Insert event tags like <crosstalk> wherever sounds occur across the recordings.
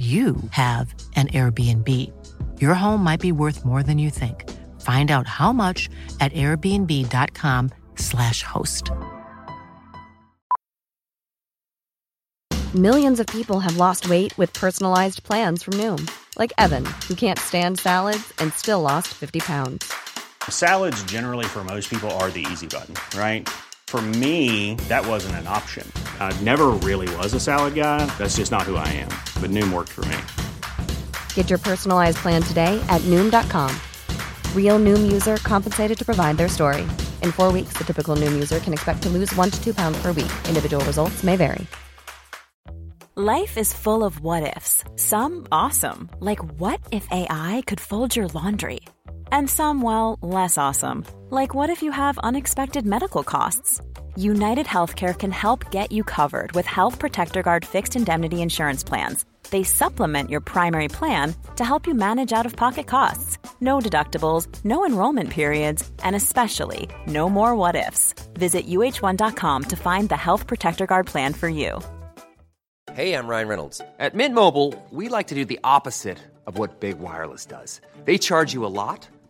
you have an Airbnb. Your home might be worth more than you think. Find out how much at airbnb.com/slash host. Millions of people have lost weight with personalized plans from Noom, like Evan, who can't stand salads and still lost 50 pounds. Salads, generally, for most people, are the easy button, right? For me, that wasn't an option. I never really was a salad guy. That's just not who I am. But Noom worked for me. Get your personalized plan today at Noom.com. Real Noom user compensated to provide their story. In four weeks, the typical Noom user can expect to lose one to two pounds per week. Individual results may vary. Life is full of what ifs. Some awesome, like what if AI could fold your laundry? And some, well, less awesome, like what if you have unexpected medical costs? United Healthcare can help get you covered with Health Protector Guard fixed indemnity insurance plans. They supplement your primary plan to help you manage out of pocket costs. No deductibles, no enrollment periods, and especially no more what ifs. Visit uh1.com to find the Health Protector Guard plan for you. Hey, I'm Ryan Reynolds. At Mint Mobile, we like to do the opposite of what Big Wireless does. They charge you a lot,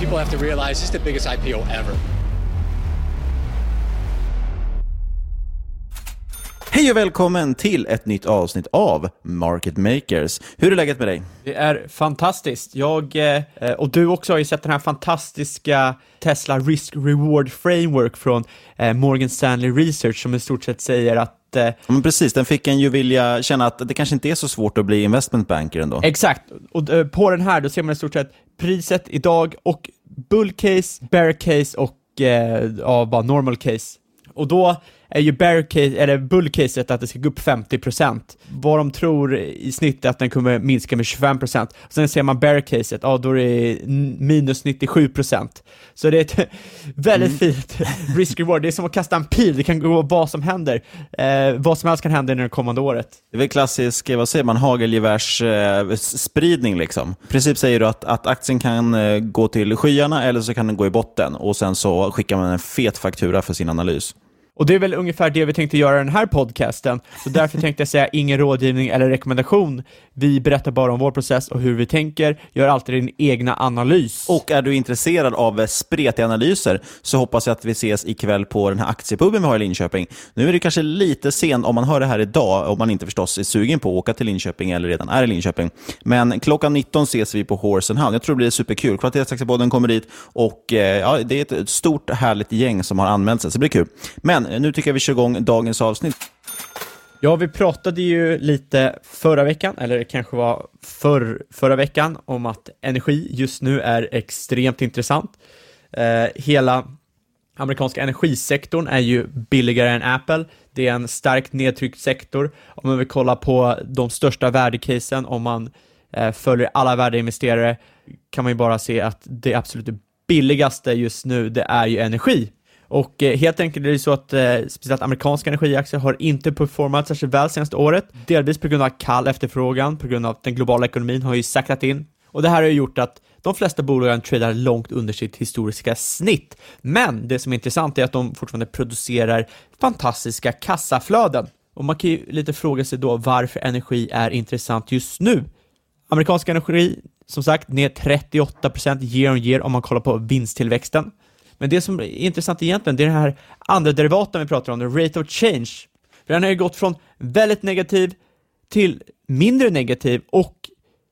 People have to realize this is the biggest IPO ever. Hej och välkommen till ett nytt avsnitt av Market Makers. Hur är läget med dig? Det är fantastiskt. Jag eh, och du också har ju sett den här fantastiska Tesla Risk Reward Framework från eh, Morgan Stanley Research som i stort sett säger att eh, men precis, den fick en ju vilja känna att det kanske inte är så svårt att bli investment banker ändå. Exakt, och på den här då ser man i stort sett priset idag och bull case, bear case och eh, ja, bara normal case. Och då är ju bear case, eller bull caset att det ska gå upp 50%. Vad de tror i snitt är att den kommer minska med 25%. Sen ser man bear caset, ja då är det minus 97%. Så det är ett <laughs> väldigt mm. fint risk-reward. Det är som att kasta en pil, det kan gå vad som händer. Eh, vad som helst kan hända under det kommande året. Det är väl klassisk, vad säger man, hagelgevärs eh, spridning liksom. I princip säger du att, att aktien kan eh, gå till skyarna eller så kan den gå i botten och sen så skickar man en fet faktura för sin analys. Och det är väl ungefär det vi tänkte göra i den här podcasten, så därför <laughs> tänkte jag säga ingen rådgivning eller rekommendation. Vi berättar bara om vår process och hur vi tänker, gör alltid din egna analys. Och är du intresserad av spretiga analyser så hoppas jag att vi ses ikväll på den här aktiepuben vi har i Linköping. Nu är det kanske lite sent om man hör det här idag, om man inte förstås är sugen på att åka till Linköping eller redan är i Linköping. Men klockan 19 ses vi på Horse and Hound. Jag tror det blir superkul. Kvalitetsaktiepodden kommer dit och eh, ja, det är ett stort härligt gäng som har anmält sig, så det blir kul. Men Eh, nu tycker jag vi kör igång dagens avsnitt. Ja, vi pratade ju lite förra veckan, eller det kanske var för, förra veckan, om att energi just nu är extremt intressant. Eh, hela amerikanska energisektorn är ju billigare än Apple. Det är en starkt nedtryckt sektor. Om man vill kolla på de största värdecasen, om man eh, följer alla värdeinvesterare, kan man ju bara se att det absolut billigaste just nu, det är ju energi. Och eh, helt enkelt är det så att eh, speciellt amerikanska energiaktier har inte performat särskilt väl senaste året, delvis på grund av kall efterfrågan, på grund av att den globala ekonomin har ju saktat in. Och det här har gjort att de flesta bolagen tradar långt under sitt historiska snitt. Men det som är intressant är att de fortfarande producerar fantastiska kassaflöden. Och man kan ju lite fråga sig då varför energi är intressant just nu. Amerikansk energi, som sagt, ner 38% year on year om man kollar på vinsttillväxten. Men det som är intressant egentligen, det är den här andra derivaten vi pratar om, the rate of change. För den har ju gått från väldigt negativ till mindre negativ och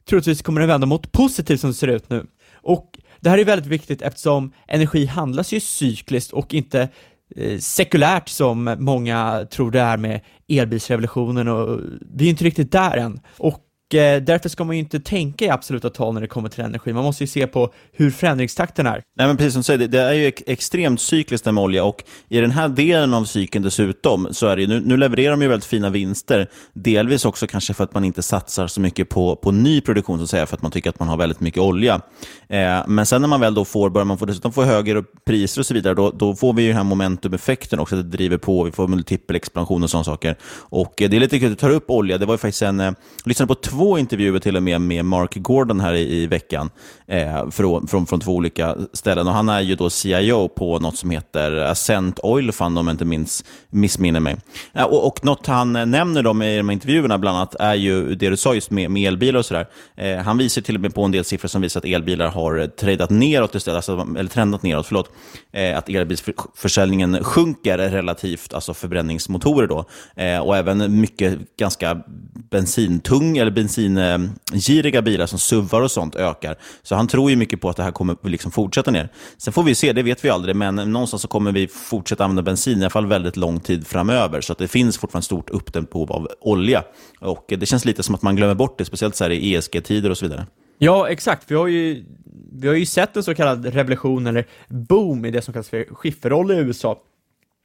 troligtvis kommer den vända mot positiv som det ser ut nu. Och det här är väldigt viktigt eftersom energi handlas ju cykliskt och inte eh, sekulärt som många tror det är med elbilsrevolutionen och vi är inte riktigt där än. Och Eh, därför ska man ju inte tänka i absoluta tal när det kommer till energi. Man måste ju se på hur förändringstakten är. Nej, men precis som du säger, det, är ju extremt cykliskt med olja och i den här delen av cykeln dessutom så är det ju, nu, nu levererar de ju väldigt fina vinster, delvis också kanske för att man inte satsar så mycket på, på ny produktion, så att säga, för att man tycker att man har väldigt mycket olja. Eh, men sen när man väl då får, börjar man få, dessutom få högre priser och så vidare, då, då får vi ju den här momentumeffekten också, det driver på, vi får multipelexpansion och sådana saker. Och eh, det är lite kul att du tar upp olja, det var ju faktiskt en, eh, jag lyssnade på två två intervjuer till och med med Mark Gordon här i, i veckan, eh, från, från, från två olika ställen. Och han är ju då CIO på något som heter Ascent Oil Fund, om jag inte minns, missminner mig. Eh, och, och något han nämner då i de här intervjuerna, bland annat, är ju det du sa just med, med elbilar och sådär. Eh, han visar till och med på en del siffror som visar att elbilar har eh, tradat neråt istället, alltså, eller trendat neråt, förlåt. Eh, att elbilsförsäljningen sjunker relativt, alltså förbränningsmotorer då. Eh, och även mycket ganska bensintung eller bensingiriga bilar som SUVar och sånt ökar. Så han tror ju mycket på att det här kommer liksom fortsätta ner. Sen får vi se, det vet vi aldrig, men någonstans så kommer vi fortsätta använda bensin, i alla fall väldigt lång tid framöver. Så att det finns fortfarande stort uppdämt behov av olja. Och det känns lite som att man glömmer bort det, speciellt så här i ESG-tider och så vidare. Ja, exakt. Vi har ju, vi har ju sett en så kallad revolution eller boom i det som kallas för skifferolja i USA.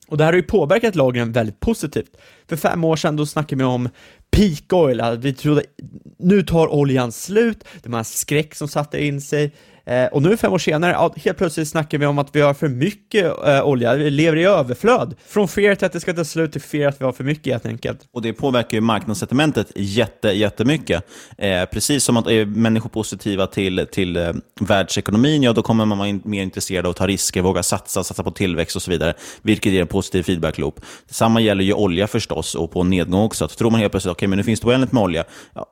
Och det här har ju påverkat lagren väldigt positivt. För fem år sedan då snackade vi om peak oil, alltså, vi trodde nu tar oljan slut, det var en skräck som satte in sig, Eh, och nu fem år senare, ja, helt plötsligt snackar vi om att vi har för mycket eh, olja, vi lever i överflöd. Från fear till att det ska ta slut till fear att vi har för mycket helt enkelt. Och det påverkar ju marknadssentimentet jätte, jättemycket. Eh, precis som att är människor positiva till, till eh, världsekonomin, ja då kommer man vara in, mer intresserad av att ta risker, våga satsa, satsa på tillväxt och så vidare, vilket ger en positiv feedback-loop. Detsamma gäller ju olja förstås och på nedgång också. Att tror man helt plötsligt, okej, okay, men nu finns det oändligt med olja,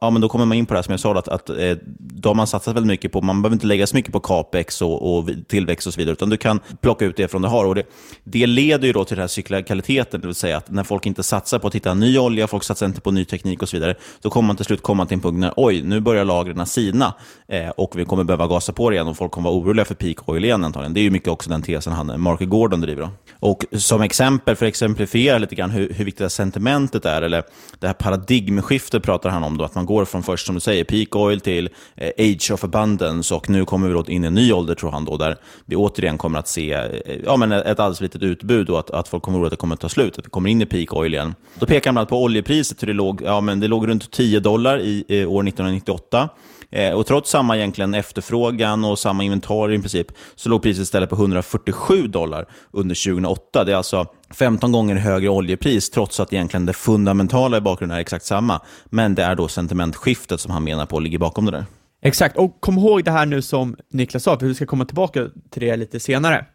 ja, men då kommer man in på det här som jag sa, att, att eh, då har man satsat väldigt mycket på, man behöver inte lägga så mycket på capex och, och, tillväxt och så vidare, utan du kan plocka ut det från det har. Och det, det leder ju då till den här cyklikaliteten, det vill säga att när folk inte satsar på att hitta ny olja, folk satsar inte på ny teknik och så vidare, då kommer man till slut komma till en punkt när oj, nu börjar lagren sina eh, och vi kommer behöva gasa på det igen och folk kommer vara oroliga för peak oil igen antagligen. Det är ju mycket också den tesen han, Mark Gordon driver. Då. Och som exempel, för att exemplifiera lite grann hur, hur viktigt det här sentimentet är, eller det här paradigmskiftet pratar han om, då, att man går från först, som du säger, peak oil till eh, age of abundance och nu kommer vi då in i en ny ålder, tror han, då, där vi återigen kommer att se eh, ja, men ett alldeles litet utbud och att, att folk kommer att att det kommer att ta slut, att vi kommer in i peak oil igen. Då pekar han bland annat på oljepriset, hur det låg, ja, men det låg runt 10 dollar i, i år 1998. Eh, och trots samma egentligen efterfrågan och samma inventarier i princip, så låg priset istället på 147 dollar under 2008. Det är alltså 15 gånger högre oljepris, trots att egentligen det fundamentala i bakgrunden är exakt samma. Men det är då sentimentskiftet som han menar på ligger bakom det där. Exakt, och kom ihåg det här nu som Niklas sa, för vi ska komma tillbaka till det lite senare.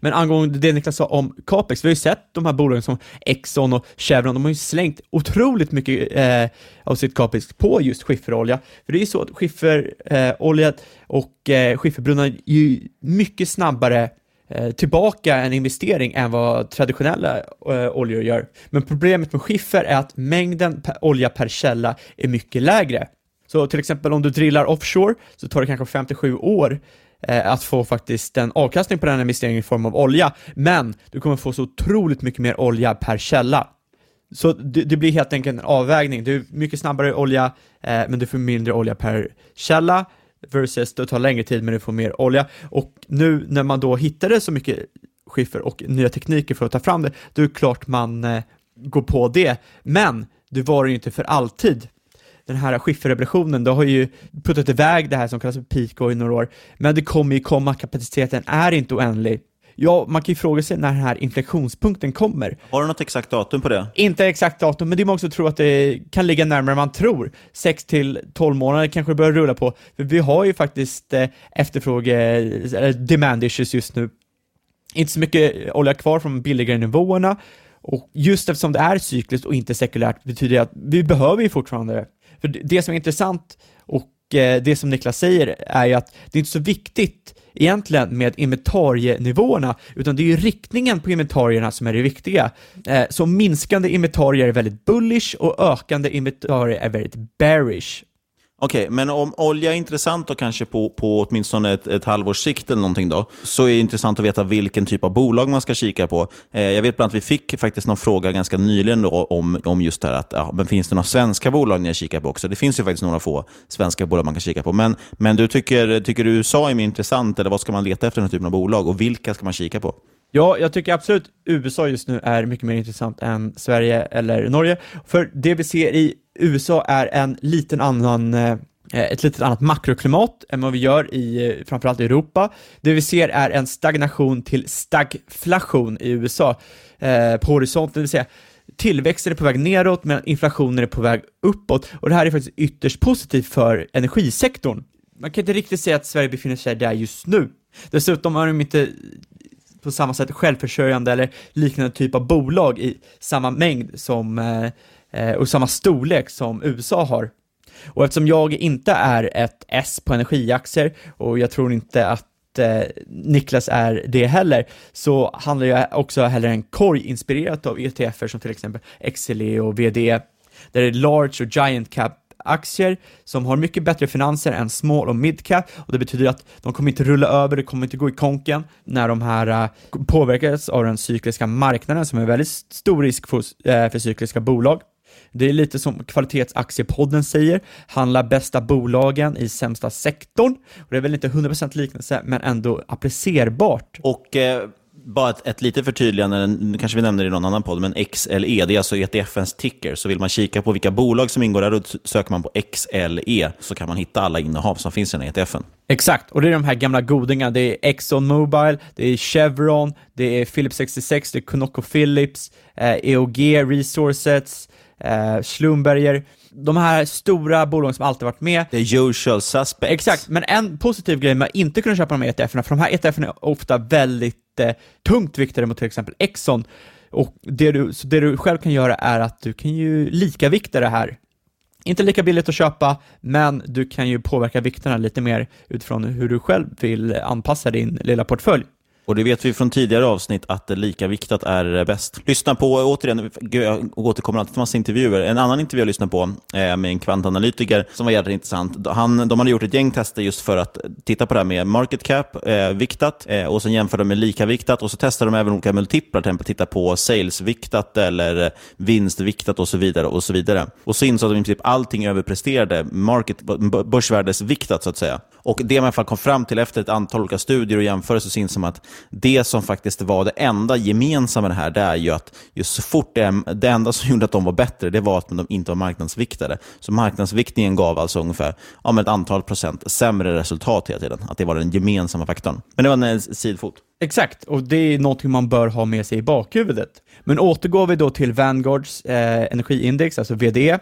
Men angående det Niklas sa om capex, vi har ju sett de här bolagen som Exxon och Chevron, de har ju slängt otroligt mycket eh, av sitt capex på just skifferolja. För det är ju så att skifferolja eh, och eh, skifferbrunnar är ju mycket snabbare eh, tillbaka en investering än vad traditionella eh, oljor gör. Men problemet med skiffer är att mängden per olja per källa är mycket lägre. Så till exempel om du drillar offshore så tar det kanske 57 år eh, att få faktiskt en avkastning på den investeringen i form av olja, men du kommer få så otroligt mycket mer olja per källa. Så det, det blir helt enkelt en avvägning. Du är mycket snabbare olja, eh, men du får mindre olja per källa versus det tar längre tid men du får mer olja. Och nu när man då hittade så mycket skiffer och nya tekniker för att ta fram det, då är det klart man eh, går på det. Men det var det ju inte för alltid den här skifferrevolutionen, det har ju puttat iväg det här som kallas för peak i några år, men det kommer ju komma, kapaciteten är inte oändlig. ja, man kan ju fråga sig när den här inflektionspunkten kommer. Har du något exakt datum på det? Inte exakt datum, men det är många som tror att det kan ligga närmare man tror. 6 till 12 månader kanske det börjar rulla på. För vi har ju faktiskt eh, efterfråge, eller demand issues just nu. Inte så mycket olja kvar från billigare nivåerna. Och just eftersom det är cykliskt och inte sekulärt betyder det att vi behöver ju fortfarande. För det som är intressant och eh, det som Niklas säger är ju att det är inte så viktigt egentligen med inventarienivåerna, utan det är ju riktningen på inventarierna som är det viktiga. Eh, så minskande inventarier är väldigt bullish och ökande inventarier är väldigt bearish. Okej, men om olja är intressant då kanske på, på åtminstone ett, ett halvårs sikt eller någonting då, så är det intressant att veta vilken typ av bolag man ska kika på. Eh, jag vet bland annat att vi fick faktiskt någon fråga ganska nyligen då om, om just det här att ja, men finns det några svenska bolag ni kikar på också? Det finns ju faktiskt några få svenska bolag man kan kika på. Men, men du tycker, tycker du USA är mer intressant eller vad ska man leta efter den här typen av bolag och vilka ska man kika på? Ja, jag tycker absolut USA just nu är mycket mer intressant än Sverige eller Norge. För det vi ser i USA är en liten annan eh, ett lite annat makroklimat än vad vi gör i eh, framförallt framförallt Europa. Det vi ser är en stagnation till stagflation i USA eh, på horisonten, det vill säga tillväxten är på väg neråt medan inflationen är på väg uppåt och det här är faktiskt ytterst positivt för energisektorn. Man kan inte riktigt säga att Sverige befinner sig där just nu. Dessutom har de inte på samma sätt självförsörjande eller liknande typ av bolag i samma mängd som eh, eh, och samma storlek som USA har. Och eftersom jag inte är ett S på energiaktier och jag tror inte att eh, Niklas är det heller, så handlar jag också heller en korg inspirerat av ETFer som till exempel XLE och VD, där det är large och giant cap aktier som har mycket bättre finanser än small och midcap och det betyder att de kommer inte rulla över, det kommer inte gå i konken när de här uh, påverkas av den cykliska marknaden som är väldigt stor risk för, uh, för cykliska bolag. Det är lite som kvalitetsaktiepodden säger, handla bästa bolagen i sämsta sektorn. Och det är väl inte 100% liknelse, men ändå applicerbart. Och eh, bara ett, ett litet förtydligande, nu kanske vi nämner det i någon annan podd, men XLE, det är alltså ETFens ticker. Så vill man kika på vilka bolag som ingår där, då söker man på XLE, så kan man hitta alla innehav som finns i den här ETFen. Exakt, och det är de här gamla godingarna. Det är Exxon Mobil, det är Chevron, det är Philips 66, det är ConocoPhillips, eh, EOG Resources, eh, Schlumberger, de här stora bolagen som alltid varit med. The usual suspects. Exakt, men en positiv grej med att inte kunna köpa de här ETFerna, för de här ETFerna är ofta väldigt eh, tungt viktade mot till exempel Exxon, och det du, så det du själv kan göra är att du kan ju likavikta det här. Inte lika billigt att köpa, men du kan ju påverka vikterna lite mer utifrån hur du själv vill anpassa din lilla portfölj. Och det vet vi från tidigare avsnitt att lika viktat är bäst. Lyssna på, återigen, jag återkommer alltid till massa intervjuer. En annan intervju jag lyssnade på eh, med en kvantanalytiker som var jävligt intressant. Han, de hade gjort ett gäng tester just för att titta på det här med market cap, eh, viktat, eh, och sen jämför de med lika viktat och så testade de även olika multiplar, till exempel titta på sales-viktat eller vinstviktat och så vidare. Och så vidare. Och så insåg de i princip allting överpresterade, market, börsvärdesviktat så att säga. Och det man i alla fall kom fram till efter ett antal olika studier och jämförelser så insåg man att det som faktiskt var det enda gemensamma med det här, det är ju att just så fort det, det enda som <laughs> gjorde att de var bättre, det var att de inte var marknadsviktade. Så marknadsviktningen gav alltså ungefär ja, ett antal procent sämre resultat hela tiden. Att det var den gemensamma faktorn. Men det var en eh, sidfot. Exakt, och det är någonting man bör ha med sig i bakhuvudet. Men återgår vi då till Vanguards eh, energiindex, alltså VD,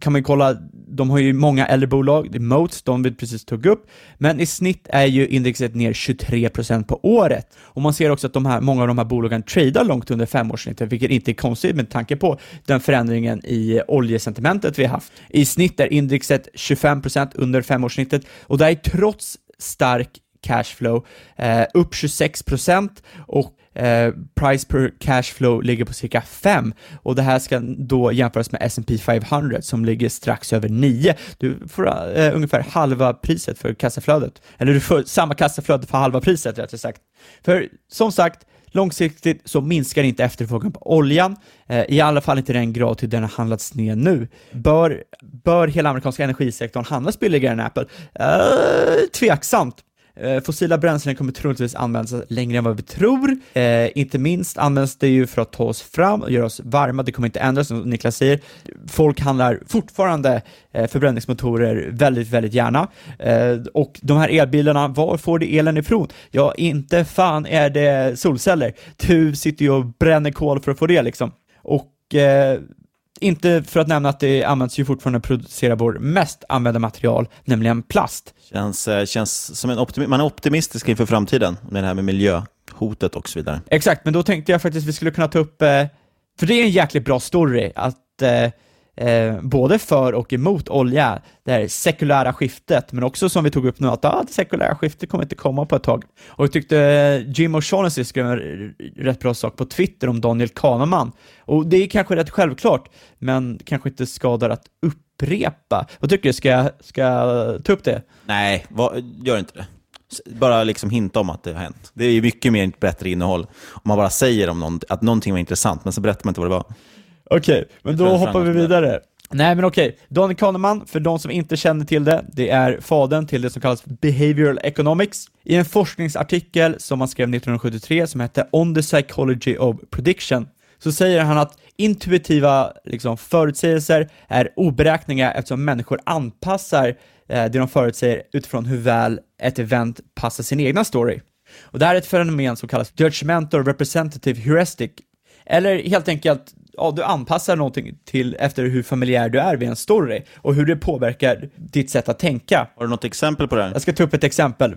kan man kolla, de har ju många äldre bolag, det är Moats, de vi precis tog upp, men i snitt är ju indexet ner 23% på året. Och man ser också att de här, många av de här bolagen tradar långt under femårssnittet, vilket inte är konstigt med tanke på den förändringen i oljesentimentet vi har haft. I snitt är indexet 25% under femårssnittet och det är trots stark cashflow, eh, upp 26% och Eh, price per cashflow ligger på cirka 5 och det här ska då jämföras med S&P 500 som ligger strax över 9. Du får eh, ungefär halva priset för kassaflödet, eller du får samma kassaflöde för halva priset rättare sagt. För som sagt, Långsiktigt så minskar inte efterfrågan på oljan, eh, i alla fall inte den grad till den har handlats ner nu. Bör, bör hela amerikanska energisektorn handlas billigare än Apple? Eh, tveksamt. Eh, fossila bränslen kommer troligtvis användas längre än vad vi tror. Eh, inte minst används det ju för att ta oss fram och göra oss varma. Det kommer inte ändras som Niklas säger. Folk handlar fortfarande eh, förbränningsmotorer väldigt, väldigt gärna. Eh, och de här elbilarna, var får du elen ifrån? Ja, inte fan är det solceller. Du sitter ju och bränner kol för att få det liksom. Och eh, inte för att nämna att det används ju fortfarande att producera vår mest använda material, nämligen plast. Känns, eh, känns som en optimi- man är optimistisk inför framtiden, med det här med miljöhotet och så vidare. Exakt, men då tänkte jag faktiskt att vi skulle kunna ta upp, eh, för det är en jäkligt bra story, att eh, både för och emot olja, det här sekulära skiftet, men också som vi tog upp nu, att ah, det sekulära skiftet kommer inte komma på ett tag. Och jag tyckte eh, Jim O'Shaughnessy skrev en rätt bra sak på Twitter om Daniel Kahneman, och det är kanske rätt självklart, men kanske inte skadar att upprepa. Vad tycker du, ska jag, ska jag ta upp det? Nej, vad, gör inte det. Bara liksom hinta om att det har hänt. Det är ju mycket mer bättre innehåll om man bara säger om någon, att någonting var intressant, men så berättar man inte vad det var. Okej, men tror då hoppar vi vidare. Nej men okej, Daniel Kahneman, för de som inte känner till det, det är fadern till det som kallas behavioral economics. I en forskningsartikel som han skrev 1973 som hette On the psychology of prediction, så säger han att intuitiva liksom, förutsägelser är oberäkneliga eftersom människor anpassar eh, det de förutsäger utifrån hur väl ett event passar sin egna story. Och det här är ett fenomen som kallas judgmental representative heuristic, eller helt enkelt, ja, du anpassar någonting till efter hur familjär du är vid en story och hur det påverkar ditt sätt att tänka. Har du något exempel på det här? Jag ska ta upp ett exempel.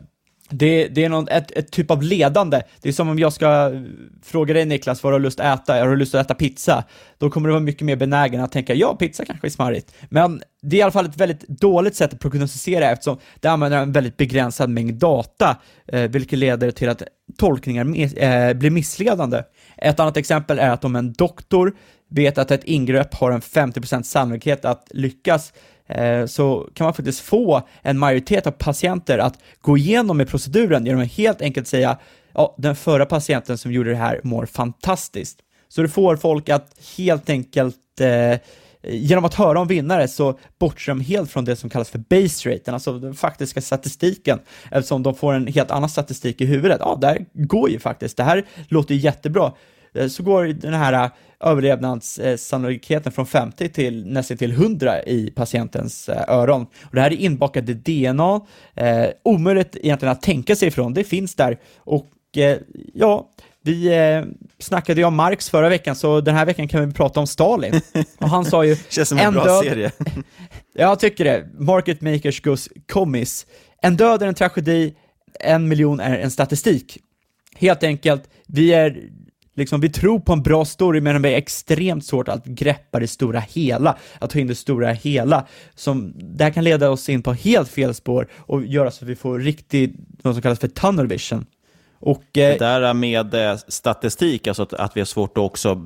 Det, det är någon, ett, ett typ av ledande. Det är som om jag ska eh, fråga dig Niklas vad du har lust att äta. Har du lust att äta pizza? Då kommer du vara mycket mer benägen att tänka ja, pizza kanske är smarrigt. Men det är i alla fall ett väldigt dåligt sätt att prognostisera eftersom det använder en väldigt begränsad mängd data, eh, vilket leder till att tolkningar eh, blir missledande. Ett annat exempel är att om en doktor vet att ett ingrepp har en 50% sannolikhet att lyckas, eh, så kan man faktiskt få en majoritet av patienter att gå igenom med proceduren genom att helt enkelt säga ja, den förra patienten som gjorde det här mår fantastiskt. Så du får folk att helt enkelt eh, Genom att höra om vinnare så bortser de helt från det som kallas för base raten, alltså den faktiska statistiken, eftersom de får en helt annan statistik i huvudet. Ja, det här går ju faktiskt, det här låter ju jättebra. Eh, så går den här eh, överlevnadssannolikheten från 50 till nästan till 100 i patientens eh, öron. Och det här är inbakat i DNA, eh, omöjligt egentligen att tänka sig ifrån, det finns där. Och ja, vi eh, snackade ju om Marx förra veckan, så den här veckan kan vi prata om Stalin. <laughs> Och han sa ju... Känns som en bra serie. <laughs> Jag tycker det. Market makers goes commis. En död är en tragedi, en miljon är en statistik. Helt enkelt, vi är liksom, vi tror på en bra story, men det är extremt svårt att greppa det stora hela, att ta in det stora hela. Som, det här kan leda oss in på helt fel spår och göra så att vi får riktigt, något som kallas för tunnel vision. Och, eh, Det där med eh, statistik, alltså att, att vi har svårt att också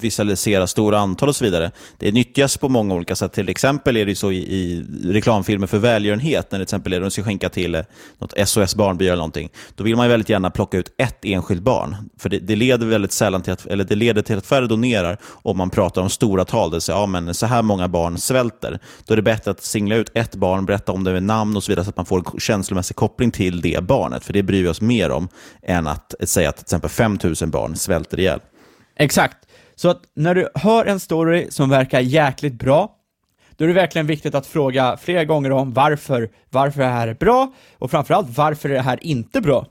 visualisera stora antal och så vidare. Det nyttjas på många olika sätt. Till exempel är det så i, i reklamfilmer för välgörenhet, när det till exempel är de ska skänka till eh, något SOS barnby eller någonting. Då vill man ju väldigt gärna plocka ut ett enskilt barn. För det, det leder väldigt sällan till att, eller det leder till att färre donerar om man pratar om stora tal. Det vill säga, ja, men så här många barn svälter. Då är det bättre att singla ut ett barn, berätta om det med namn och så vidare så att man får en känslomässig koppling till det barnet. För det bryr vi oss mer om än att säga att till exempel 5000 barn svälter ihjäl. Exakt. Så att när du hör en story som verkar jäkligt bra, då är det verkligen viktigt att fråga flera gånger om varför, varför det här är bra och framförallt varför är det här inte bra.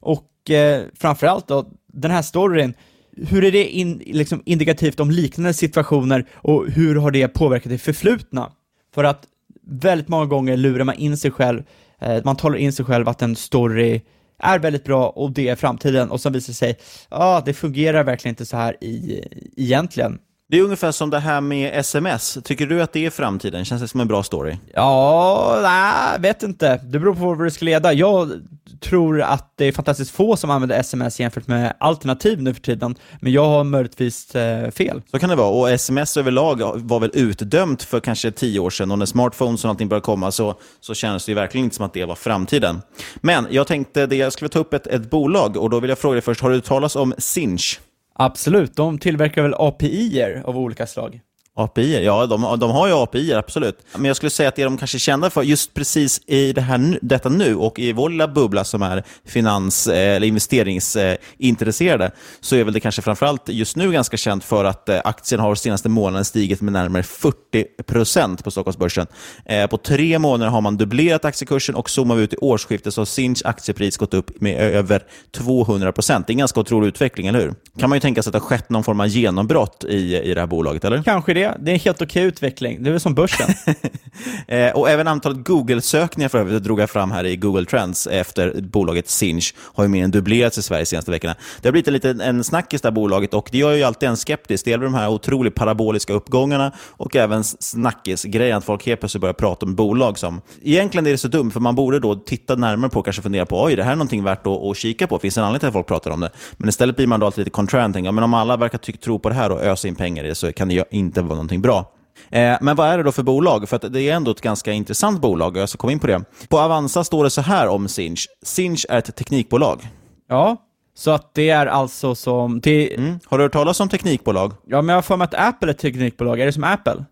Och eh, framförallt då, den här storyn, hur är det in, liksom indikativt om liknande situationer och hur har det påverkat det förflutna? För att väldigt många gånger lurar man in sig själv, eh, man talar in sig själv att en story är väldigt bra och det är framtiden och som visar sig, ja, ah, det fungerar verkligen inte så här i, egentligen. Det är ungefär som det här med sms. Tycker du att det är framtiden? Känns det som en bra story? Ja, nej, vet inte. Det beror på vad det ska leda. Jag tror att det är fantastiskt få som använder sms jämfört med alternativ nu för tiden, men jag har möjligtvis eh, fel. Så kan det vara. Och sms överlag var väl utdömt för kanske tio år sedan. Och när smartphones och allting började komma så, så kändes det ju verkligen inte som att det var framtiden. Men jag tänkte det, jag skulle ta upp ett, ett bolag och då vill jag fråga dig först, har du talas om Sinch? Absolut, de tillverkar väl API-er av olika slag? API, ja de, de har ju API, absolut. Men jag skulle säga att det de kanske är kända för, just precis i det här, detta nu och i vår lilla bubbla som är finans eh, eller investeringsintresserade, så är väl det kanske framförallt just nu ganska känt för att eh, aktien har senaste månaden stigit med närmare 40 procent på Stockholmsbörsen. Eh, på tre månader har man dubblerat aktiekursen och zoomar vi ut i årsskiftet så har Sinch aktiepris gått upp med över 200 procent. Det är en ganska otrolig utveckling, eller hur? Kan man ju tänka sig att det har skett någon form av genombrott i, i det här bolaget, eller? Kanske det. Det är en helt okej utveckling. Det är väl som börsen. <laughs> eh, och även antalet Google-sökningar för övrigt, det drog jag fram här i Google Trends efter bolaget Sinch, har ju mer än dubblerats i Sverige de senaste veckorna. Det har blivit en liten en snackis där bolaget och det gör ju alltid en skeptisk. Det gäller de här otroligt paraboliska uppgångarna och även snackis-grejen, att folk helt plötsligt börjar prata om bolag som... Egentligen är det så dumt, för man borde då titta närmare på och kanske fundera på, oj, det här är någonting värt att, att kika på. Finns det en anledning till att folk pratar om det? Men istället blir man då alltid lite contrarian, tänker, men om alla verkar tro på det här och ösa in pengar i det så kan det ju inte vara någonting bra. Eh, men vad är det då för bolag? För det är ändå ett ganska intressant bolag och jag ska komma in på det. På Avanza står det så här om Sinch. Sinch är ett teknikbolag. Ja, så att det är alltså som... Det... Mm. Har du hört talas om teknikbolag? Ja, men jag har för mig att Apple är ett teknikbolag. Är det som Apple?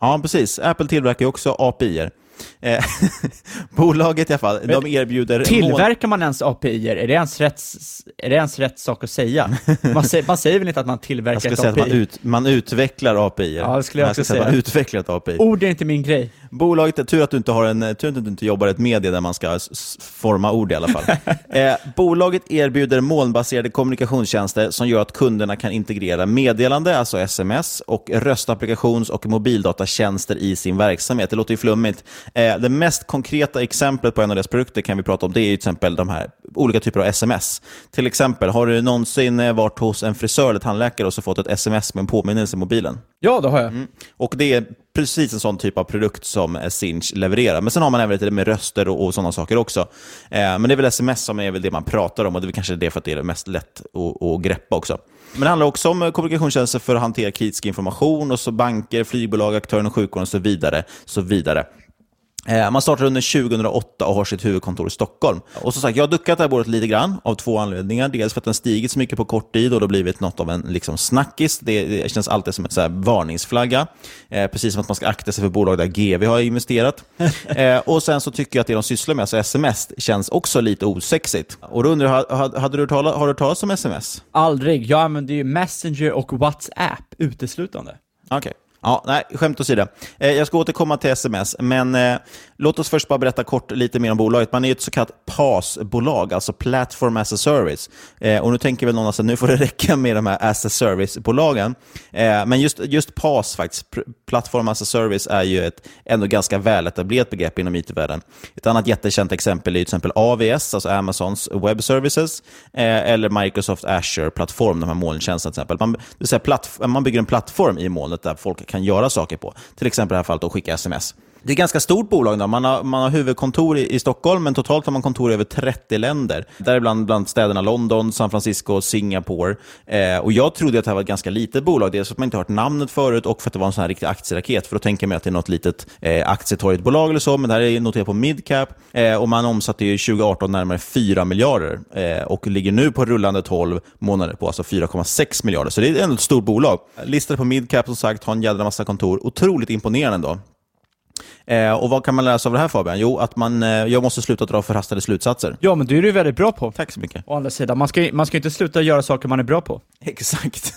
Ja, precis. Apple tillverkar ju också API-er. Eh, <laughs> bolaget i alla fall, de erbjuder... Tillverkar man ens API? Är det ens rätt, är det ens rätt sak att säga? Man säger, man säger väl inte att man tillverkar ett API? Jag skulle säga att man, ut, man utvecklar API. Ja, det skulle jag också säga. Man utvecklar ett API. Ord är inte min grej. Bolaget, tur att du inte, har en, tur att du inte jobbar i ett media där man ska forma ord i alla fall. <laughs> eh, bolaget erbjuder molnbaserade kommunikationstjänster som gör att kunderna kan integrera meddelande, alltså sms, och röstapplikations och mobildatatjänster i sin verksamhet. Det låter ju flummigt. Eh, det mest konkreta exemplet på en av deras produkter kan vi prata om, det är till exempel de här olika typer av sms. Till exempel, har du någonsin varit hos en frisör eller tandläkare och så fått ett sms med en påminnelse i mobilen? Ja, det har jag. Mm. Och det är precis en sån typ av produkt som Sinch levererar. Men sen har man även lite med röster och, och sådana saker också. Eh, men det är väl sms som är väl det man pratar om och det är kanske det för att det är mest lätt att, att greppa också. Men det handlar också om kommunikationstjänster för att hantera kritisk information, och så banker, flygbolag, aktörer inom sjukvården och så vidare. Så vidare. Eh, man startade under 2008 och har sitt huvudkontor i Stockholm. Och som sagt, jag har duckat det här bolaget lite grann av två anledningar. Dels för att den stigit så mycket på kort tid och det har blivit något av en liksom, snackis. Det, det känns alltid som en så varningsflagga. Eh, precis som att man ska akta sig för bolag där GV har investerat. <laughs> eh, och sen så tycker jag att det de sysslar med, alltså sms, känns också lite osexigt. Och då undrar jag, hade du talat, har du talat om sms? Aldrig. Jag använder ju Messenger och WhatsApp uteslutande. Okej. Okay. Ja, nej, skämt åsido. Eh, jag ska återkomma till sms, men eh, låt oss först bara berätta kort lite mer om bolaget. Man är ett så kallat PAS-bolag, alltså Platform as a Service. Eh, och nu tänker väl någon att nu får det <laughs> räcka med de här as a Service-bolagen. Eh, men just, just PAS, faktiskt, Platform as a Service, är ju ett ändå ganska väletablerat begrepp inom it-världen. Ett annat jättekänt exempel är till exempel AVS, alltså Amazons Web Services, eh, eller Microsoft Azure-plattform, de här molntjänsterna till exempel. Man, det vill säga man bygger en plattform i molnet där folk kan kan göra saker på. Till exempel i det här fallet att skicka sms. Det är ett ganska stort bolag. Då. Man, har, man har huvudkontor i, i, Stockholm, men totalt har man kontor i över 30 länder. Däribland bland städerna London, San Francisco och Singapore. Eh, och jag trodde att det här var ett ganska litet bolag. Dels för att man inte hört namnet förut och för att det var en sån här riktig aktieraket. För då tänker man att det är något litet eh, aktietorgetbolag eller så, men det här är noterat på midcap. Eh, och man omsatte ju 2018 närmare 4 miljarder eh, och ligger nu på rullande 12 månader på alltså 4,6 miljarder. Så det är ändå ett stort bolag. Listade på midcap som sagt, har en jädra massa kontor. Otroligt imponerande ändå. Eh, och vad kan man lära sig av det här Fabian? Jo, att man, eh, jag måste sluta dra förhastade slutsatser. Ja, men det är du väldigt bra på. Tack så mycket. Å andra sidan, man ska, man ska inte sluta göra saker man är bra på. Exakt.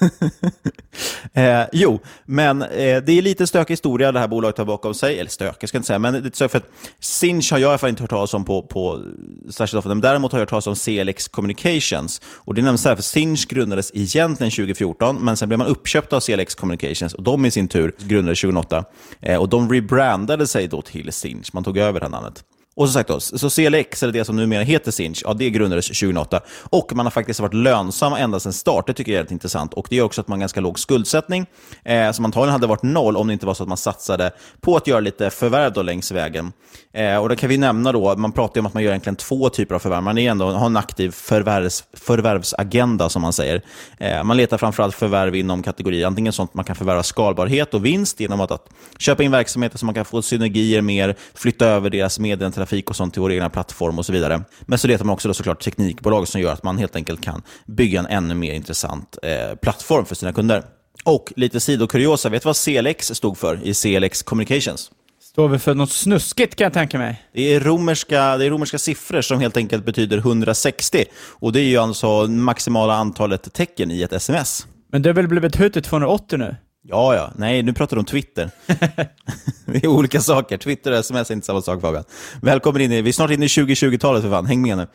<laughs> eh, jo, men eh, det är lite stökig historia det här bolaget har bakom sig. Eller stökig ska jag inte säga, men det är stökigt för att Sinch har jag i alla fall inte hört talas om på, på särskilt ofta. Men däremot har jag hört talas om CLX Communications. Och det är nämligen så här, för Sinch grundades egentligen 2014, men sen blev man uppköpt av CLX Communications och de i sin tur grundades 2008. Eh, och de rebrandade sig sig då till Sinch. Man tog över det här namnet. Och som sagt, då, så CLX, eller det som numera heter Sinch, ja, det grundades 2008. Och man har faktiskt varit lönsam ända sedan start. Det tycker jag är väldigt intressant. Och Det gör också att man har ganska låg skuldsättning, eh, som antagligen hade varit noll om det inte var så att man satsade på att göra lite förvärv då längs vägen. Eh, och då kan vi nämna då, man pratar om att man gör egentligen två typer av förvärv. Man är ändå, har en aktiv förvärvs, förvärvsagenda, som man säger. Eh, man letar framförallt förvärv inom kategorier, antingen sånt man kan förvärva skalbarhet och vinst genom att, att köpa in verksamheter som man kan få synergier mer, flytta över deras meddelandetrafik trafik och sånt till vår egna plattform och så vidare. Men så letar man också då såklart teknikbolag som gör att man helt enkelt kan bygga en ännu mer intressant eh, plattform för sina kunder. Och lite sidokuriosa, vet du vad CLX stod för i CLX Communications? Står vi för något snuskigt kan jag tänka mig. Det är, romerska, det är romerska siffror som helt enkelt betyder 160. Och det är ju alltså maximala antalet tecken i ett sms. Men det har väl blivit höjt till 280 nu? Ja, ja. Nej, nu pratar du om Twitter. <laughs> det är olika saker. Twitter och sms är inte samma sak, Fabian. Välkommen in i... Vi är snart inne i 2020-talet, för fan. Häng med nu.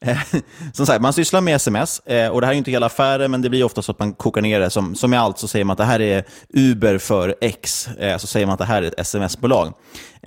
Eh, <laughs> som sagt, man sysslar med sms. Eh, och Det här är inte hela affären, men det blir ofta så att man kokar ner det. Som, som i allt så säger man att det här är Uber för X. Eh, så säger man att det här är ett sms-bolag.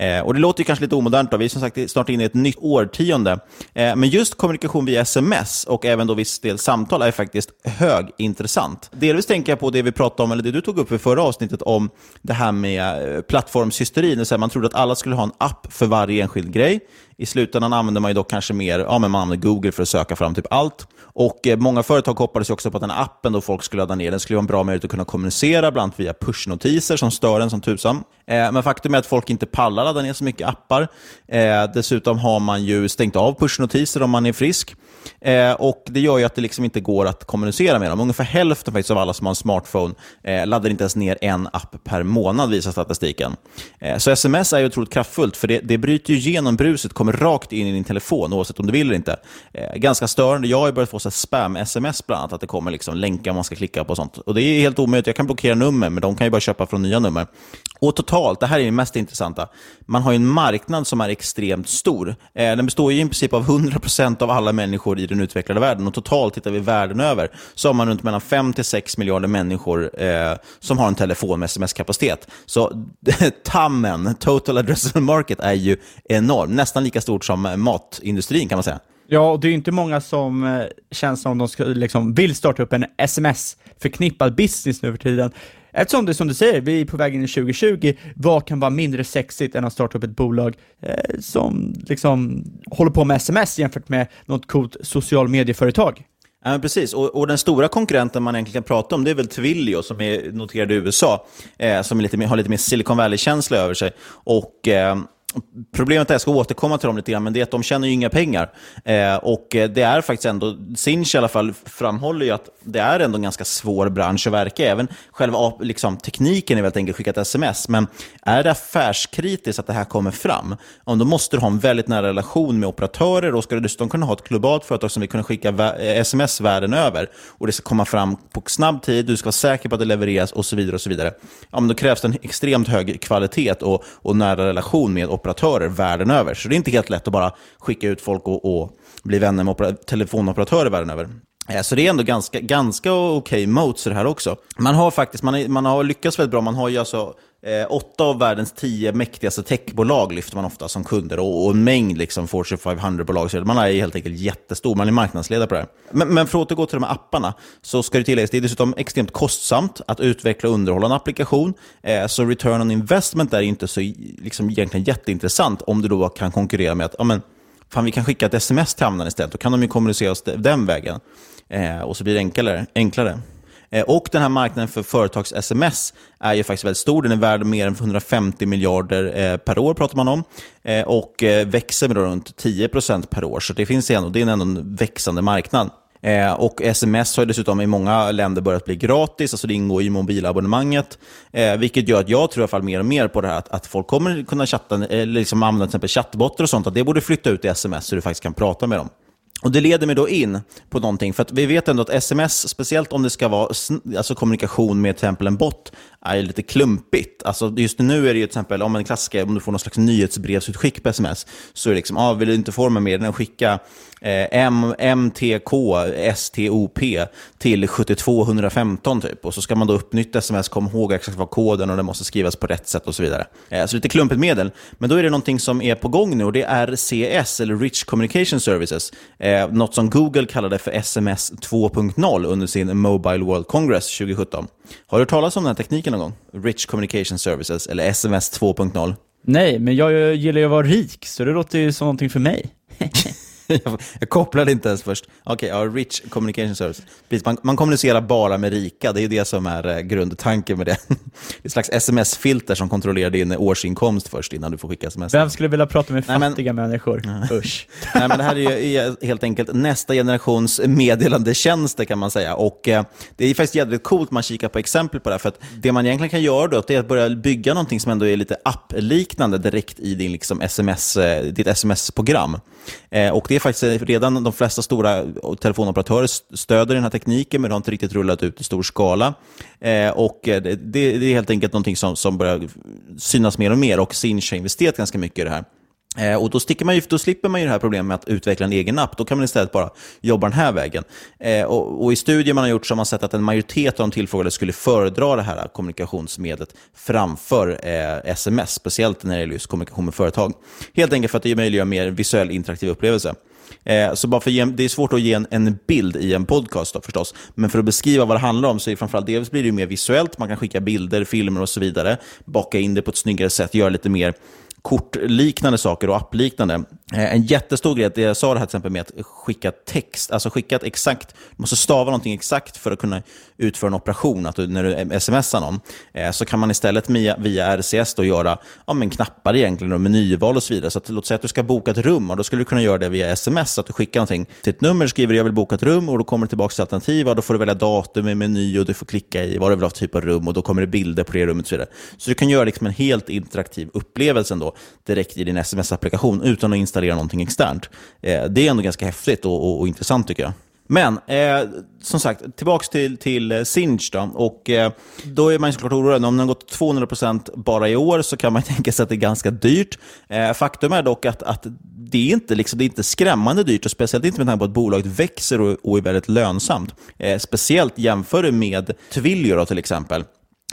Eh, och Det låter kanske lite omodernt. Då. Vi är som sagt snart inne i ett nytt årtionde. Eh, men just kommunikation via sms och även då viss del samtal är faktiskt högintressant. Delvis tänker jag på det vi pratade om, eller det du tog upp i förra avsnittet om det här med eh, plattformshysteri. Man trodde att alla skulle ha en app för varje enskild grej. I slutändan använder man ju dock kanske mer, ja men man använder Google för att söka fram typ allt. Och eh, många företag hoppades också på att den här appen då folk skulle ladda ner, den skulle vara en bra möjlighet att kunna kommunicera, bland annat via pushnotiser som stör en som tusan. Eh, men faktum är att folk inte pallar ladda ner så mycket appar. Eh, dessutom har man ju stängt av pushnotiser om man är frisk. Eh, och Det gör ju att det liksom inte går att kommunicera med dem. Ungefär hälften faktiskt av alla som har en smartphone eh, laddar inte ens ner en app per månad, visar statistiken. Eh, så sms är ju otroligt kraftfullt, för det, det bryter ju igenom bruset, kommer rakt in i din telefon, oavsett om du vill eller inte. Eh, ganska störande. Jag har börjat få spam-sms bland annat, att det kommer liksom länkar man ska klicka på och sånt. Och Det är helt omöjligt. Jag kan blockera nummer, men de kan ju bara köpa från nya nummer. Och totalt, det här är det mest intressanta, man har ju en marknad som är extremt stor. Eh, den består ju i princip av 100% av alla människor i den utvecklade världen. Och totalt tittar vi världen över så har man runt mellan 5-6 miljarder människor eh, som har en telefon med sms-kapacitet. Så <laughs> tammen, total addressable market, är ju enorm. Nästan lika stort som matindustrin kan man säga. Ja, och det är inte många som eh, känns som de ska, liksom, vill starta upp en sms-förknippad business nu för tiden. Eftersom det som du säger, vi är på väg in i 2020, vad kan vara mindre sexigt än att starta upp ett bolag eh, som liksom håller på med sms jämfört med något coolt social medieföretag? Ja, precis, och, och, den stora konkurrenten man egentligen kan prata om det är väl Twilio som är noterad i USA, eh, som lite mer, har lite mer Silicon Valley-känsla över sig. Och eh, Problemet är, jag ska återkomma till dem lite grann, men det är att de tjänar ju inga pengar. Eh, och eh, det är faktiskt ändå, Sinch i alla fall framhåller ju att det är ändå en ganska svår bransch att verka Även själva liksom, tekniken är väldigt enkelt, skicka ett sms. Men är det affärskritiskt att det här kommer fram, om då måste du ha en väldigt nära relation med operatörer och ska du dessutom kunna ha ett globalt företag som vill kunna skicka eh, sms världen över och det ska komma fram på snabb tid, du ska vara säker på att det levereras och så vidare. och så vidare. Ja, men då krävs det en extremt hög kvalitet och, och nära relation med operatörer världen över. Så det är inte helt lätt att bara skicka ut folk och, och bli vänner med telefonoperatörer världen över. Eh, så det är ändå ganska, ganska okej okay modes det här också. Man har faktiskt man, är, man har lyckats väldigt bra. Man har ju alltså Eh, åtta av världens tio mäktigaste techbolag lyfter man ofta som kunder och, och en mängd liksom Fortune 500-bolag. Man är helt enkelt jättestor, man är marknadsledare på det här. Men, men för att återgå till de här apparna så ska det tilläggas, det är dessutom extremt kostsamt att utveckla och underhålla en applikation. Eh, så return on investment är inte så liksom, egentligen jätteintressant om du då kan konkurrera med att ja, men, fan, vi kan skicka ett sms till användaren istället. Då kan de ju kommunicera oss den vägen. Eh, och så blir det enklare. enklare. Eh, och den här marknaden för företags-sms är ju faktiskt väldigt stor. Den är värd mer än 150 miljarder eh, per år, pratar man om. Eh, och eh, växer med runt 10% per år. Så det finns ändå, det är ändå en växande marknad. Eh, och sms har dessutom i många länder börjat bli gratis, alltså det ingår i mobilabonnemanget. Eh, vilket gör att jag tror i alla fall mer och mer på det här att, att folk kommer kunna chatta, eller liksom använda till exempel chattbotter och sånt, att det borde flytta ut i sms så du faktiskt kan prata med dem. Och Det leder mig då in på någonting, för att vi vet ändå att sms, speciellt om det ska vara alltså kommunikation med till exempel en bot, är lite klumpigt. Alltså just nu är det ju till exempel, om en klassiker, om du får någon slags nyhetsbrevsutskick på sms, så är det liksom, ah, vill du inte få med den, skicka eh, M, MTK STOP till 72115 typ. Och så ska man då uppnytta sms, kom ihåg exakt vad koden och det måste skrivas på rätt sätt och så vidare. Eh, så lite klumpigt medel. Men då är det någonting som är på gång nu och det är RCS, eller Rich Communication Services. Eh, något som Google kallade för SMS 2.0 under sin Mobile World Congress 2017. Har du hört talas om den här tekniken någon gång? Rich Communication Services, eller SMS 2.0? Nej, men jag gillar ju att vara rik, så det låter ju som någonting för mig. <laughs> <laughs> jag kopplade inte ens först. Okej, okay, ja, Rich Communication Service. Precis, man, man kommunicerar bara med rika, det är det som är eh, grundtanken med det. <laughs> Det är ett slags sms-filter som kontrollerar din årsinkomst först innan du får skicka sms. Vem skulle vilja prata med fattiga men... människor? Usch. <laughs> Nej, men det här är ju helt enkelt nästa generations meddelandetjänster kan man säga. Och eh, Det är faktiskt jävligt coolt man kikar på exempel på det här, för att det man egentligen kan göra då, är att börja bygga någonting som ändå är lite app-liknande direkt i din liksom, SMS, eh, ditt sms-program. Eh, och det är faktiskt redan de flesta stora telefonoperatörer stöder den här tekniken, men de har inte riktigt rullat ut i stor skala. Eh, och eh, det, det, är helt enkelt någonting som, som börjar synas mer och mer och Sinch har investerat ganska mycket i det här. Eh, och då, sticker man ju, då slipper man ju det här problemet med att utveckla en egen app. Då kan man istället bara jobba den här vägen. Eh, och, och, I studier man har gjort så har man sett att en majoritet av de tillfrågade skulle föredra det här kommunikationsmedlet framför eh, sms, speciellt när det gäller just kommunikation med företag. Helt enkelt för att det möjliggör mer visuell interaktiv upplevelse. Eh, så bara för ge, det är svårt att ge en, en bild i en podcast då, förstås, men för att beskriva vad det handlar om så är det framförallt dels blir det mer visuellt, man kan skicka bilder, filmer och så vidare, baka in det på ett snyggare sätt, göra lite mer kortliknande saker och appliknande. Eh, en jättestor grej, det jag sa det här till exempel med att skicka text, alltså skicka ett exakt, du måste stava någonting exakt för att kunna utföra en operation, att du, när du smsar någon, eh, så kan man istället via, via RCS då göra ja, men knappar egentligen och menyval och så vidare. Så att, låt säga att du ska boka ett rum och då skulle du kunna göra det via sms, att du skickar någonting till ett nummer, skriver jag vill boka ett rum och då kommer det tillbaka till alternativ och då får du välja datum i meny och du får klicka i vad du vill ha för typ av rum och då kommer det bilder på det rummet och så vidare. Så du kan göra liksom en helt interaktiv upplevelse ändå direkt i din sms-applikation utan att installera någonting externt. Eh, det är ändå ganska häftigt och, och, och intressant tycker jag. Men eh, som sagt, tillbaka till, till eh, Sinch då. Och, eh, då är man såklart orolig. Om den har gått 200% bara i år så kan man <laughs> tänka sig att det är ganska dyrt. Eh, faktum är dock att, att det, är inte, liksom, det är inte skrämmande dyrt, och speciellt inte med tanke på att bolaget växer och, och är väldigt lönsamt. Eh, speciellt jämför med Twilio då, till exempel.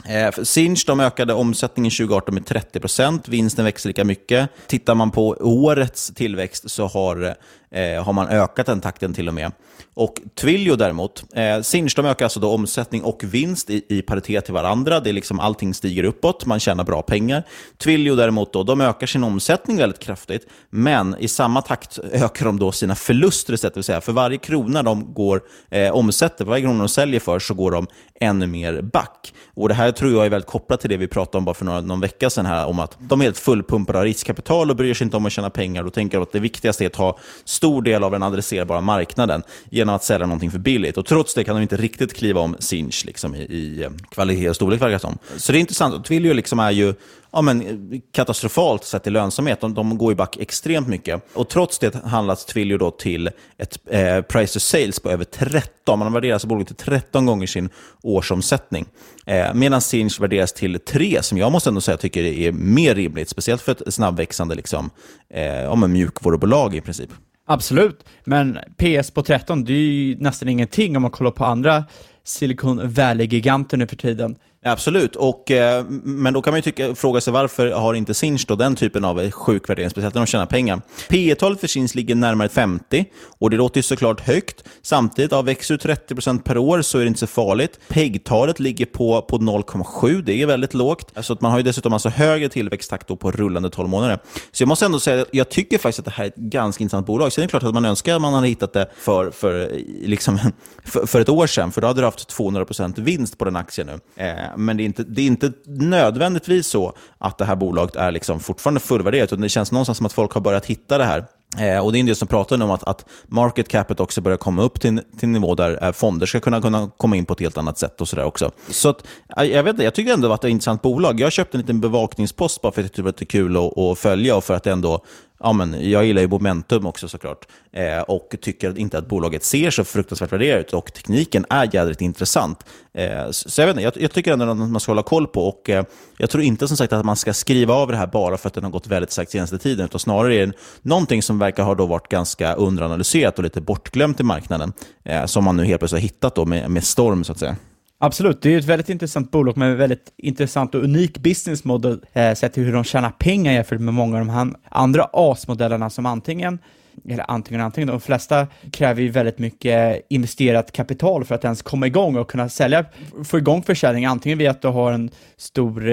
Eh, Sinch de ökade omsättningen 2018 med 30% vinsten växer lika mycket. Tittar man på årets tillväxt så har, eh, eh, har man ökat den takten till och med. Och Twilio däremot, eh, Sinch de ökar alltså då omsättning och vinst i, i paritet till varandra. Det är liksom allting stiger uppåt, man tjänar bra pengar. Twilio däremot, då, de ökar sin omsättning väldigt kraftigt, men i samma takt ökar de då sina förluster istället. Det vill säga, för varje krona de går, eh, omsätter, för varje krona de säljer för, så går de ännu mer back. Och Det här tror jag är väldigt kopplat till det vi pratade om bara för några, någon vecka sedan, här, om att de är helt fullpumpade av riskkapital och bryr sig inte om att tjäna pengar. Då tänker de att det viktigaste är att ha stor del av den adresserbara marknaden genom att sälja någonting för billigt. Och trots det kan de inte riktigt kliva om Sinch liksom, i, i eh, kvalitet och storlek, verkar som. Så det är intressant. Twilio liksom är ju ja, men, katastrofalt sett i lönsamhet. De, de går ju back extremt mycket. Och trots det handlas Twilio då till ett eh, price to sales på över 13. Man värderar bolaget till 13 gånger sin årsomsättning. Eh, medan Sinch värderas till 3, som jag måste ändå säga tycker är mer rimligt. Speciellt för ett snabbväxande liksom, eh, ja, mjukvarubolag i princip. Absolut, men PS på 13, det är ju nästan ingenting om man kollar på andra Silicon Valley-giganter nu för tiden. Absolut, och, eh, men då kan man ju tycka, fråga sig varför har inte Sinch då den typen av eh, sjuk värdering, speciellt när de tjänar pengar. P talet för Sinch ligger närmare 50 och det låter ju såklart högt. Samtidigt, ja, växer du 30% per år så är det inte så farligt. PEG-talet ligger på, på 0,7, det är väldigt lågt. Alltså att man har ju dessutom alltså högre tillväxttakt då på rullande 12 månader. Så jag måste ändå säga att jag tycker faktiskt att det här är ett ganska intressant bolag. Sen är det klart att man önskar att man hade hittat det för, för, liksom, <laughs> för, för ett år sedan, för då hade du haft 200% vinst på den aktien nu. Eh, men det är, inte, det är inte nödvändigtvis så att det här bolaget är liksom fortfarande fullvärderat, utan det känns någonstans som att folk har börjat hitta det här. Eh, och Det är en del som pratar om att, att market capet också börjar komma upp till, till en nivå där eh, fonder ska kunna, kunna komma in på ett helt annat sätt. och så där också. Så att, jag, vet jag tycker ändå att det är ett intressant bolag. Jag köpte en liten bevakningspost bara för att jag tyckte det var kul att, att följa och för att det ändå ja, men jag gillar ju momentum också såklart. Eh, och tycker inte att bolaget ser så fruktansvärt värderat ut. Och tekniken är jädrigt intressant. Eh, så jag, vet inte, jag, jag, tycker ändå att man ska hålla koll på. Och eh, Jag tror inte som sagt att man ska skriva av det här bara för att den har gått väldigt starkt senaste tiden. Utan snarare är det någonting som verkar ha då varit ganska underanalyserat och lite bortglömt i marknaden. Eh, som man nu helt plötsligt har hittat då med, med storm så att säga. Absolut, det är ett väldigt intressant bolag med en väldigt intressant och unik business model eh, sett till hur de tjänar pengar jämfört med många av de här andra AS-modellerna som antingen eller antingen antingen, de flesta kräver ju väldigt mycket investerat kapital för att ens komma igång och kunna sälja, få igång försäljning, antingen via att du har en stor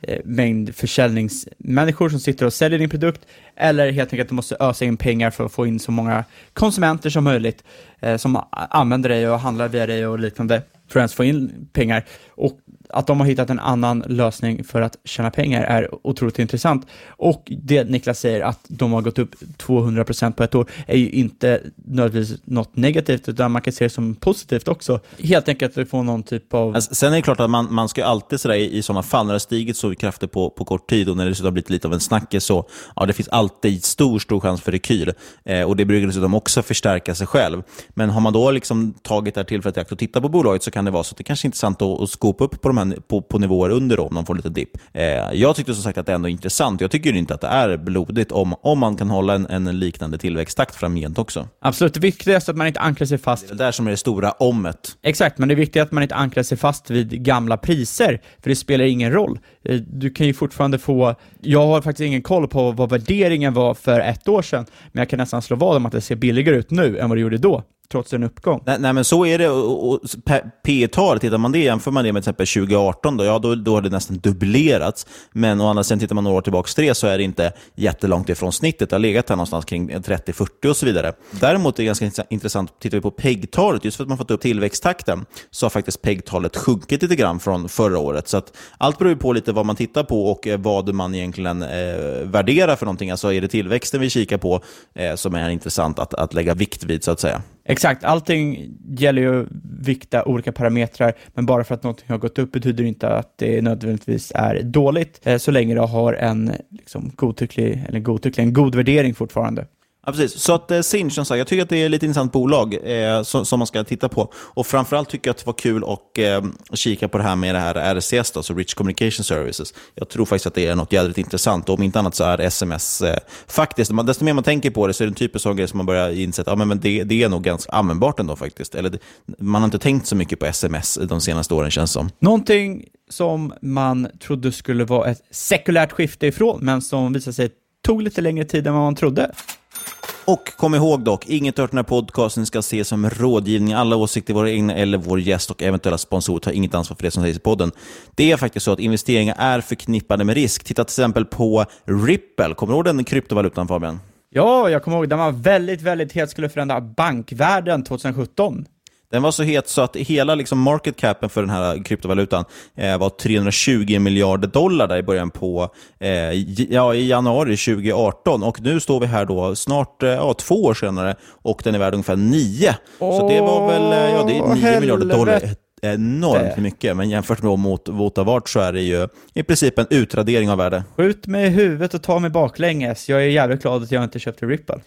eh, mängd försäljningsmänniskor som sitter och säljer din produkt, eller helt enkelt att du måste ösa in pengar för att få in så många konsumenter som möjligt eh, som använder dig och handlar via dig och liknande för att ens få in pengar. Och att de har hittat en annan lösning för att tjäna pengar är otroligt intressant. Och det Niklas säger, att de har gått upp 200% på ett år, är ju inte nödvändigtvis något negativt, utan man kan se det som positivt också. Helt enkelt att få får någon typ av... Alltså, sen är det klart att man, man ska alltid sådär i, i sådana fall, när det har stigit så kraftigt på, på kort tid och när det dessutom har blivit lite av en snackis, så ja, det finns alltid stor, stor chans för rekyl. Eh, och det brukar dessutom också förstärka sig själv. Men har man då liksom tagit det här tillfället i akt och tittat på bolaget så kan det vara så att det kanske är intressant att, att skopa upp på de här, på, på nivåer under då, om de får lite dipp. Eh, jag tyckte som sagt att det ändå är intressant. Jag tycker inte att det är blodigt om, om man kan hålla en, en liknande tillväxttakt framgent också. Absolut, det viktigaste är att man inte ankrar sig fast. Det är där som är det stora omet. Exakt, men det är viktigt att man inte ankrar sig fast vid gamla priser, för det spelar ingen roll. Eh, du kan ju fortfarande få, jag har faktiskt ingen koll på vad värderingen var för ett år sedan, men jag kan nästan slå vad om att det ser billigare ut nu än vad det gjorde då trots en uppgång. Nej, nej men så är det. Och, och P tal tittar man det, jämför man det med till exempel 2018, då, ja, då, då har det nästan dubblerats. Men å andra sidan, tittar man några år tillbaka till det, så är det inte jättelångt ifrån snittet. Det har legat här någonstans kring 30-40 och så vidare. Däremot är det ganska intressant, tittar vi på PEG-talet, just för att man fått upp tillväxttakten, så har faktiskt PEG-talet sjunkit lite grann från förra året. Så att allt beror på lite vad man tittar på och eh, vad man egentligen eh, värderar för någonting. Alltså är det tillväxten vi kikar på eh, som är intressant att, att lägga vikt vid, så att säga. Exakt, allting gäller ju att vikta olika parametrar, men bara för att någonting har gått upp betyder det inte att det nödvändigtvis är dåligt, eh, så länge det har en liksom, godtycklig, eller godtycklig, en god värdering fortfarande. Ja, precis. Så att eh, Sinch, som sagt, jag tycker att det är ett lite intressant bolag eh, som, som, man ska titta på. Och framförallt tycker jag att det var kul att eh, kika på det här med det här RCS, alltså Rich Communication Services. Jag tror faktiskt att det är något jädrigt intressant. Och om inte annat så är SMS eh, faktiskt, man, desto mer man tänker på det så är det en typisk av grej som man börjar inse att ja, men, men det, det är nog ganska användbart ändå faktiskt. Eller, man har inte tänkt så mycket på SMS de senaste åren känns som. Någonting som man trodde skulle vara ett sekulärt skifte ifrån, men som visade sig tog lite längre tid än vad man trodde. Och kom ihåg dock, inget av den här podcasten ska ses som rådgivning. Alla åsikter, våra egna eller vår gäst och eventuella sponsorer tar inget ansvar för det som sägs i podden. Det är faktiskt så att investeringar är förknippade med risk. Titta till exempel på Ripple. Kommer du ihåg den kryptovalutan Fabian? Ja, jag kommer ihåg. Den var väldigt, väldigt het, skulle förändra bankvärlden 2017. Den var så het så att hela liksom market capen för den här kryptovalutan eh, var 320 miljarder dollar där i början på eh, ja, i januari 2018. Och nu står vi här då snart eh, ja, två år senare och den är värd ungefär 9. Oh, så det var väl eh, ja, det är 9 helvete. miljarder dollar enormt mycket, men jämfört med mot Votavart så är det ju i princip en utradering av värde. Skjut mig i huvudet och ta mig baklänges. Jag är jävligt glad att jag inte köpte Ripple.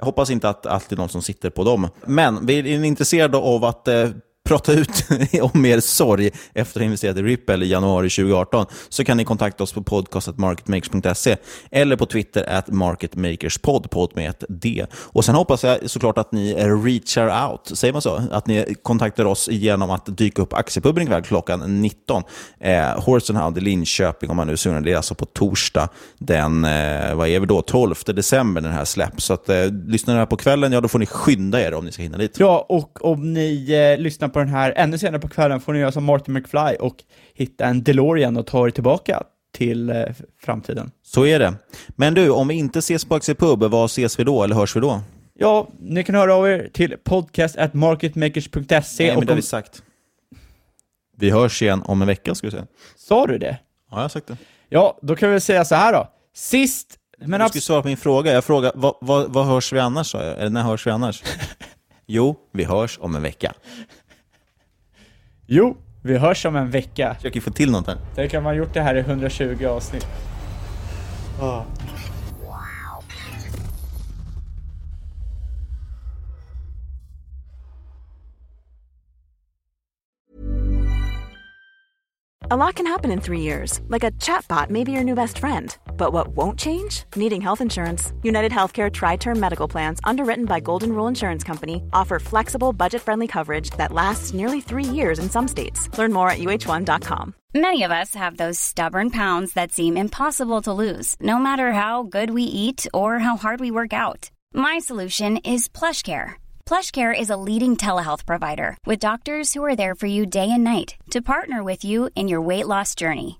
Hoppas inte att, att det är någon som sitter på dem. Men vi är intresserade av att eh, prata ut <laughs> om er sorg efter att ha investerat i Ripple i januari 2018 så kan ni kontakta oss på podcast.marketmakers.se eller på Twitter at marketmakerspod, podd med ett D. Och Sen hoppas jag såklart att ni reachar out, säger man så? Att ni kontaktar oss genom att dyka upp aktiepubben ikväll klockan 19. Eh, Horse i Linköping om man nu sugen. Det är alltså på torsdag den, eh, vad är vi då, 12 december när det här släpps. Så att, eh, lyssnar ni här på kvällen, ja då får ni skynda er om ni ska hinna dit. Ja, och om ni eh, lyssnar på den här ännu senare på kvällen får ni göra som Martin McFly och hitta en DeLorean och ta er tillbaka till eh, framtiden. Så är det. Men du, om vi inte ses på Aktiepub, var ses vi då, eller hörs vi då? Ja, ni kan höra av er till podcast at marketmakers.se. Nej, men det har vi sagt. Vi hörs igen om en vecka, skulle jag säga. Sa du det? Ja, jag har sagt det. Ja, då kan vi säga så här då. Sist men du skulle svara på min fråga. Jag frågade, vad, vad, vad hörs vi annars? Eller när hörs vi annars? <laughs> jo, vi hörs om en vecka. Jo, vi hörs om en vecka. Försöker få till något här. Tänk om man gjort det här i 120 avsnitt. Oh. A lot can happen in three years, like a chatbot may be your new best friend. But what won't change? Needing health insurance. United Healthcare Tri Term Medical Plans, underwritten by Golden Rule Insurance Company, offer flexible, budget friendly coverage that lasts nearly three years in some states. Learn more at uh1.com. Many of us have those stubborn pounds that seem impossible to lose, no matter how good we eat or how hard we work out. My solution is PlushCare. PlushCare is a leading telehealth provider with doctors who are there for you day and night to partner with you in your weight loss journey.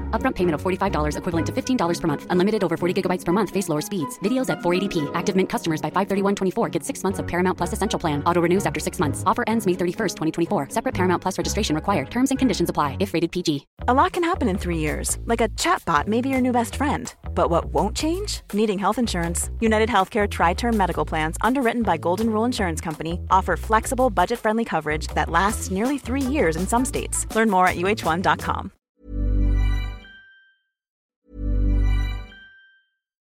Upfront payment of $45 equivalent to $15 per month. Unlimited over 40 gigabytes per month. Face lower speeds. Videos at 480p. Active Mint customers by 531.24 get six months of Paramount Plus Essential Plan. Auto renews after six months. Offer ends May 31st, 2024. Separate Paramount Plus registration required. Terms and conditions apply if rated PG. A lot can happen in three years. Like a chatbot may be your new best friend. But what won't change? Needing health insurance. United Healthcare Tri-Term Medical Plans, underwritten by Golden Rule Insurance Company, offer flexible, budget-friendly coverage that lasts nearly three years in some states. Learn more at uh1.com.